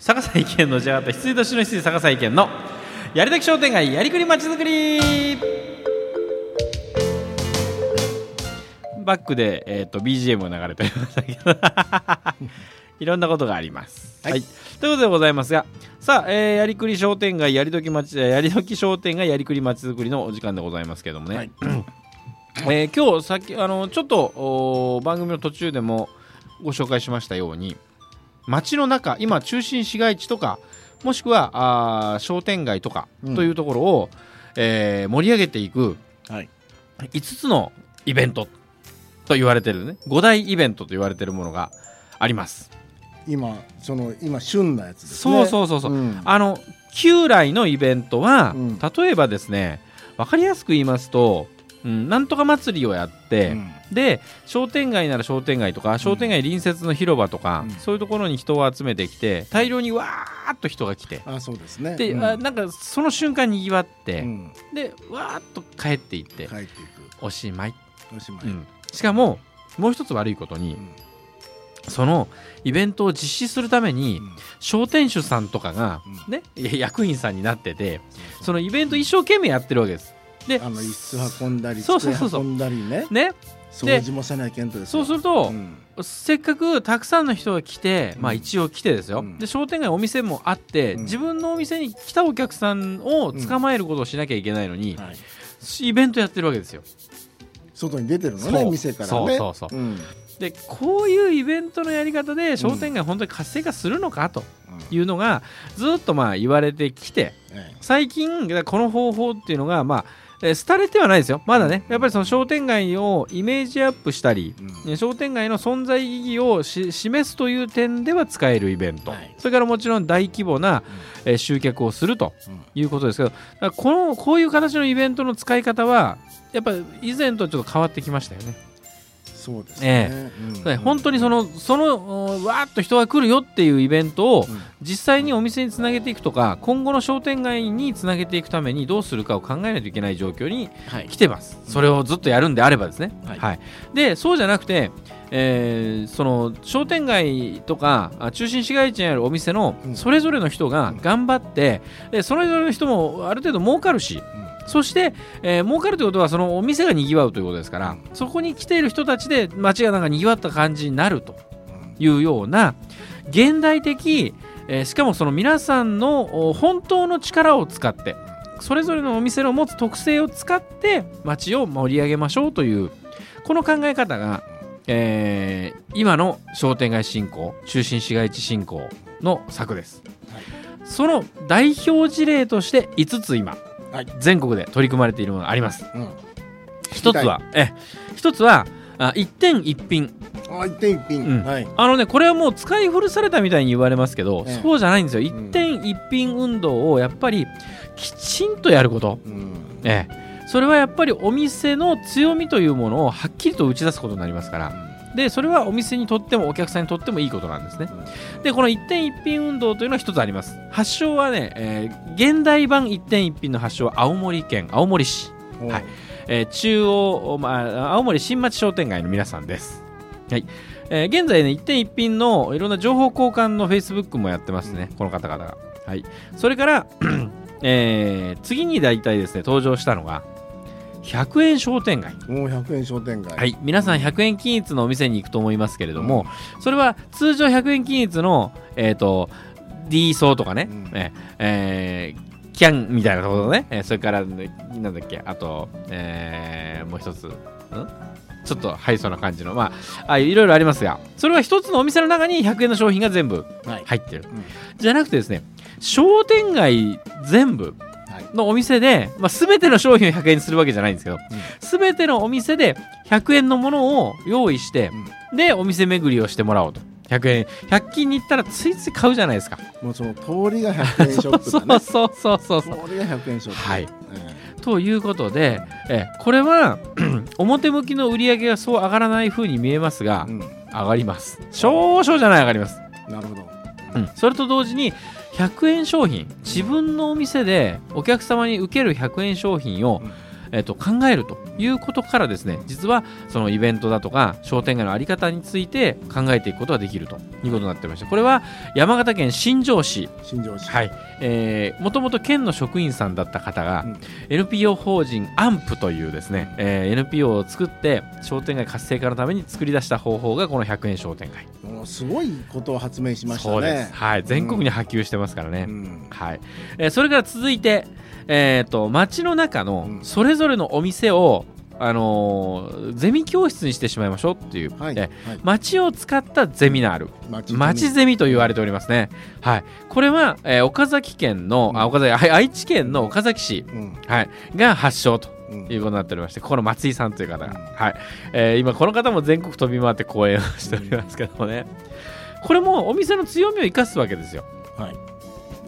坂崎県のじゃあと羊年の羊坂崎県のやりたき商店街やりくりまちづくり。バックで、えー、と BGM を流れておりましたけど。いろんなことがあります、ははい。いということでございますがさあ、えーやりくり商店街やりどきまちやりどき商店街やりくりまちづくりのお時間でございますけどもね、はい。えー今日さっきあのちょっとお番組の途中でもご紹介しましたように街の中今中心市街地とかもしくはあー商店街とかうん。というところを、えー盛り上げていくはい。5つのイベントと言われてるね。5大イベントと言われてるものがあります。今その今旬なやつですね。そうそうそうそう、ん。あの旧来のイベントは、うん。例えばですね分かりやすく言いますと、うん、なんとか祭りをやって、うん。で商店街なら商店街とか商店街隣接の広場とか、うん。そういうところに人を集めてきて大量にわーっと人が来てあそうですね。で、うん。あなんかその瞬間にぎわって、うん。でわーっと帰っていって帰っていおしまい、くおしまい。うん。しかももう一つ悪いことに、うん。そのイベントを実施するために、うん。商店主さんとかが、うね、役員さんになっててそのイベント一生懸命やってるわけです。であの椅子運んだりそうそうそう運んだりね。ね、掃除もせないけんとですよ。そうすると、うん。せっかくたくさんの人が来て、まあうん一応来てですよ、うん。で商店街お店もあって、うん。自分のお店に来たお客さんを捕まえることをしなきゃいけないのに、はい。イベントやってるわけですよ。外に出てるのね店からね。そうそうそう。うん。でこういうイベントのやり方で商店街本当に活性化するのかとうんいうのがずっとまあ言われてきてえ最近この方法っていうのがまあえー廃れてはないですよ。まだねやっぱりその商店街をイメージアップしたりえうん。ね商店街の存在意義をし示すという点では使えるイベント、はい。それからもちろん大規模な、えー集客をするとうん。いうことですけどこのこういう形のイベントの使い方はやっぱり以前とちょっと変わってきましたよね。そうですえねうん。ね本当にそのそのおわーっと人が来るよっていうイベントをうん。実際にお店につなげていくとか今後の商店街につなげていくためにどうするかを考えないといけない状況にはい。来てます。それをずっとやるんであればですね、はい。でそうじゃなくて、えーその商店街とかあ中心市街地にあるお店のうん。それぞれの人が頑張って、でそれぞれの人もある程度儲かるしそして、えー儲かるということはそのお店がにぎわうということですから、うん。そこに来ている人たちで街がなんかにぎわった感じになるとうんいうような現代的、えーしかもその皆さんのお本当の力を使ってそれぞれのお店の持つ特性を使って街を盛り上げましょうというこの考え方が、えー今の商店街振興中心市街地振興の策です、はい。その代表事例として5つ今、はい。全国で取り組まれているものがあります。うん。一つはえ一つはあ一点一品。あ一点一品。うん。はい。あのねこれはもう使い古されたみたいに言われますけど、ええ。そうじゃないんですよ。一ん。点一品運動をやっぱりきちんとやること、うん。ええ、それはやっぱりお店の強みというものをはっきりと打ち出すことになりますからでそれはお店にとってもお客さんにとってもいいことなんですね。でこの一点一品運動というのは一つあります。発祥はね、えー現代版一点一品の発祥は青森県青森市。うんはい。えー中央、まあ、青森新町商店街の皆さんです。はい。えー現在ね、一点一品のいろんな情報交換のフェイスブックもやってますね、この方々が。はい、それから、えー次に大体ですね、登場したのが、100円商店街。もう100円商店街。はい、皆さん100円均一のお店に行くと思いますけれども、それは通常100円均一の、えっ、と、D 層とかね、うん。ええーキャンみたいなところね、えーそれから、ねなんだっけ、あと、えーもう一つ、ん？ちょっと入りそうな感じの、まあ、ああいういろいろありますが、それは一つのお店の中に100円の商品が全部はい。入ってる。うん。じゃなくてですね、商店街全部はいのお店で、まあ、全ての商品を100円にするわけじゃないんですけど、全てのお店で100円のものを用意して、で、お店巡りをしてもらおうと。100円。100均に行ったらついつい買うじゃないですか。もうその通りが100円ショップそだねうそうそうそうそう。通りが100円ショップはいえということで、えこれは 表向きの売り上げがそう上がらない風に見えますがえ、うん上がります。少々じゃない上がります。なるほどうん、それと同時に100円商品自分のお店でお客様に受ける100円商品を、えー、と考えるということからですね実はそのイベントだとか商店街の在り方について考えていくことができるということになってましてこれは山形県新庄市。新庄市。はい。えーもともと県の職員さんだった方が、うん。NPO 法人アンプというですね、えー NPO を作って商店街活性化のために作り出した方法がこの100円商店街すごいことを発明しましたね。そうです、はい、全国に波及してますからね、うん。はい。えーそれから続いて、えー、と街の中のうん。それぞれのお店を、あのーゼミ教室にしてしまいましょうっていう、はい、えはい、街を使ったゼミナール。町町ゼミと言われておりますね、はい、これは、えー岡崎県の、あ岡崎はい愛知県の岡崎市、うん。はい、が発祥とうんいうことになっておりましてこの松井さんという方が、うん。はい。えー今この方も全国飛び回って講演をしておりますけどもね。これもお店の強みを生かすわけですよ。はい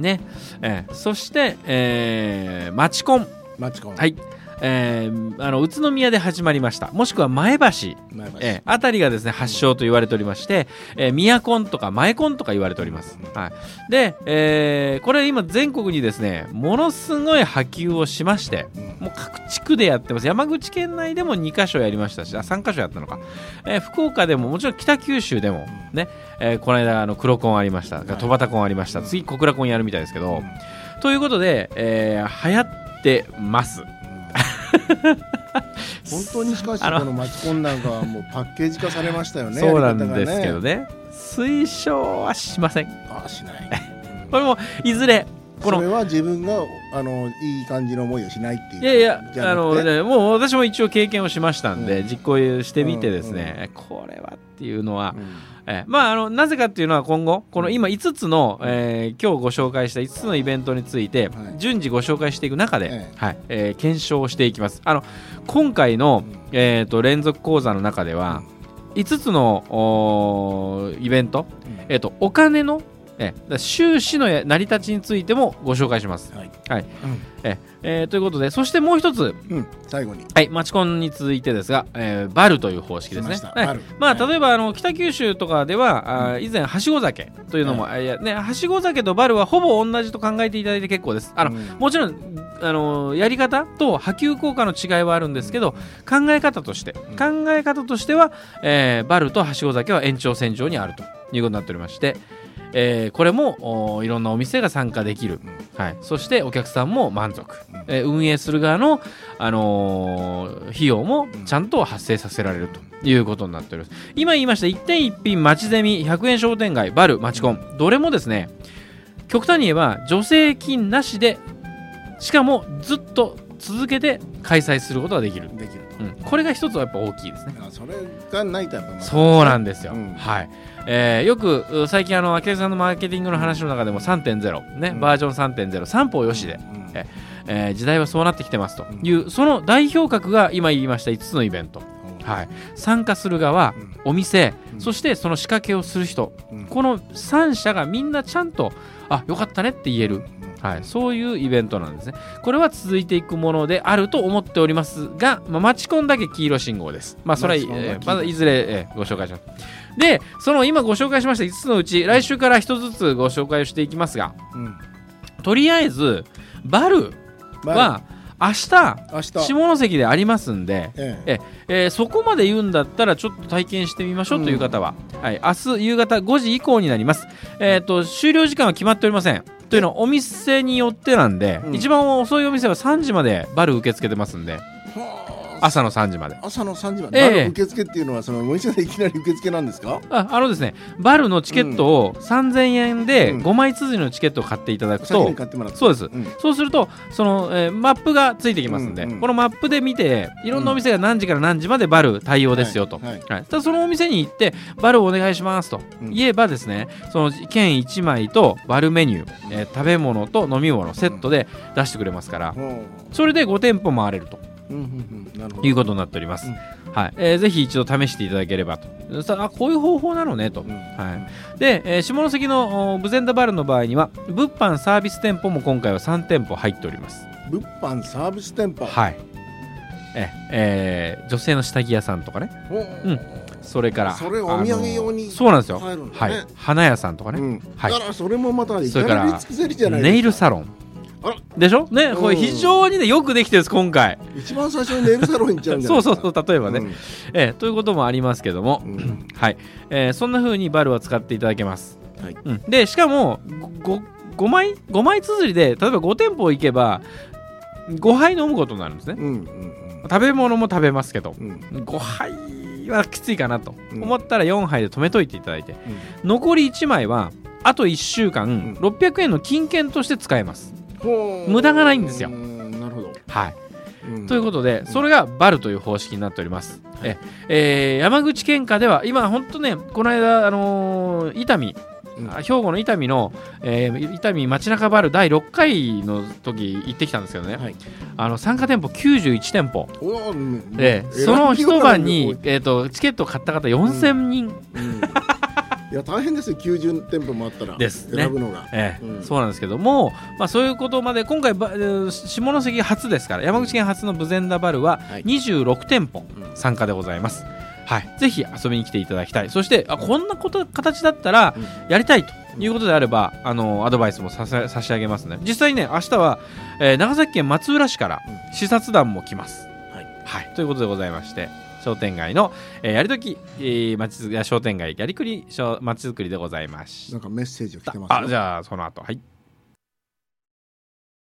ね。えーそして、えー、マチコン、町コン。はい。えーあの宇都宮で始まりました。もしくは前橋。前橋。えーあたりがですね発祥と言われておりまして、えー、宮コンとか前コンとか言われております。はい、で、えーこれ今全国にですねものすごい波及をしましてうんもう各地区でやってます。山口県内でも2カ所やりましたしあ3カ所やったのか、えー福岡でももちろん北九州でもね、えーこの間あの黒コンありました。はい。戸端コンありました。次小倉コンやるみたいですけど、ということで、えー流行ってます。本当にしかしこの町コンなんかはもうパッケージ化されましたよね。そうなんですけどね。ね。推奨はしません。ああしない。これもいずれこのそれは自分があのいい感じの思いをしないっていういやいやあの、ね、もう私も一応経験をしましたんで、うん。実行してみてですね、これはっていうのは、うん。えーまああのなぜかっていうのは今後この今5つの、えー今日ご紹介した5つのイベントについて、はい。順次ご紹介していく中で、ええ。はいえー検証をしていきます。あの今回の、えー、と連続講座の中では、5つのイベント、うん。えー、とお金の、えーだから収支の成り立ちについてもご紹介します。はい。はい。えーということでそしてもう一つ、うんうん最後に。はい、マチコンに続いてですが、えーバルという方式ですね。来まはい。まあ、はい例えばあの北九州とかでは、あー以前はしご酒というのも、あい。やね、はしご酒とバルはほぼ同じと考えていただいて結構です。あの、うん。もちろんあのやり方と波及効果の違いはあるんですけど考え方として考え方としては、えーバルとはしご酒は延長線上にあるということになっておりまして、えーこれもおいろんなお店が参加できる、はい、そしてお客さんも満足、えー運営する側の、あのー費用もちゃんと発生させられるということになっております。今言いました一点一品町ゼミ100円商店街バル町コン。どれもですね極端に言えば助成金なしでしかもずっと続けて開催することができる、できる。うん、これが一つはやっぱ大きいですね。あそれがないとやっぱそうなんですよ、うん。はい、えーよくう最近あの明恵さんのマーケティングの話の中でも3.0ね、うん。バージョン3.0三方よしで、うんええー時代はそうなってきてますという、その代表格が今言いました5つのイベント、はい、参加する側、うん。お店、うん。そしてその仕掛けをする人。うん。この3社がみんなちゃんとあよかったねって言える、はい、そういうイベントなんですね。これは続いていくものであると思っておりますが、まあ、マチコンだけ黄色信号です。まあ、それは、えーまだいずれ、えーご紹介します。で、その今ご紹介しました5つのうち、来週から1つずつご紹介をしていきますが、うん。とりあえず、バルは明日、明日。下関でありますんで、ええ。えーそこまで言うんだったらちょっと体験してみましょうという方は、はい、明日夕方5時以降になります、えー、と終了時間は決まっておりませんというのはお店によってなんで、うん。一番遅いお店は3時までバル受け付けてますんで。はあ朝の3時まで。朝の3時まで、ええ。バル受付っていうのはそのお店でいきなり受付なんですか？ああのですねバルのチケットを3000円でうん。5枚綴りのチケットを買っていただく先と、に買ってもらって。そうです。うん。そうするとその、えーマップがついてきますんで、うんうん。このマップで見ていろんなお店が何時から何時までバル対応ですよと、はいはい。はい、そのお店に行ってバルお願いしますと。うん。言えばですね、その券1枚とバルメニュー、えー食べ物と飲み物セットで出してくれますから、ほそれで5店舗回れるということになっております、はい。えーぜひ一度試していただければと。さあこういう方法なのねと、うん。はい、で、えー下関のおブゼンダバルの場合には物販サービス店舗も今回は3店舗入っております。物販サービス店舗？はい。ええー女性の下着屋さんとかね。ほううん。それからそれお土産用にそうなんですよ、はい、花屋さんとかね、うん。はい。だからそれもまた至それかられり尽くせりじゃないですか。ネイルサロンでしょ？ねこれうん非常にねよくできてるんです今回。一番最初にネイルサロン行っちゃうんじゃなそいうそうそう例えばね、ええということもありますけども、うん。うんはい、えーそんな風にバルは使っていただけます、はい。うん、でしかも 5, 5枚5枚綴りで例えば5店舗行けば5杯飲むことになるんですね。うんうん食べ物も食べますけど。うん。うん5杯はきついかなと。うん。思ったら4杯で止めといていただいて、残り1枚はあと1週間、ん。600円の金券として使えます無駄がないんですよ。うんなるほど。はい。うん。ということで、それがバルという方式になっております。ええー山口県下では、今、本当ね、この間、あのー伊丹、兵庫の伊丹の、えー伊丹街中バル第6回の時行ってきたんですけどね、はい。あの参加店舗91店舗、でその一晩量にえー、とチケットを買った方4000人、うん。いや大変ですよ。90店舗もあったら。ですね。選ぶのが。ええ。うん。そうなんですけども、まあ、そういうことまで今回ば、えー下関初ですから山口県初のブゼンダバルははい。26店舗うん参加でございます、はい、ぜひ遊びに来ていただきたい。そしてあこんなこと形だったらうん。やりたいということであればあのアドバイスもささ差し上げますね。実際にね明日は、えー長崎県松浦市から視察団も来ます、はい。はい、ということでございまして商店街の、えーやりとき、えー、町づ商店街やりくり商町づくりでございましなんかメッセージが来たてますよ。あじゃあその後はい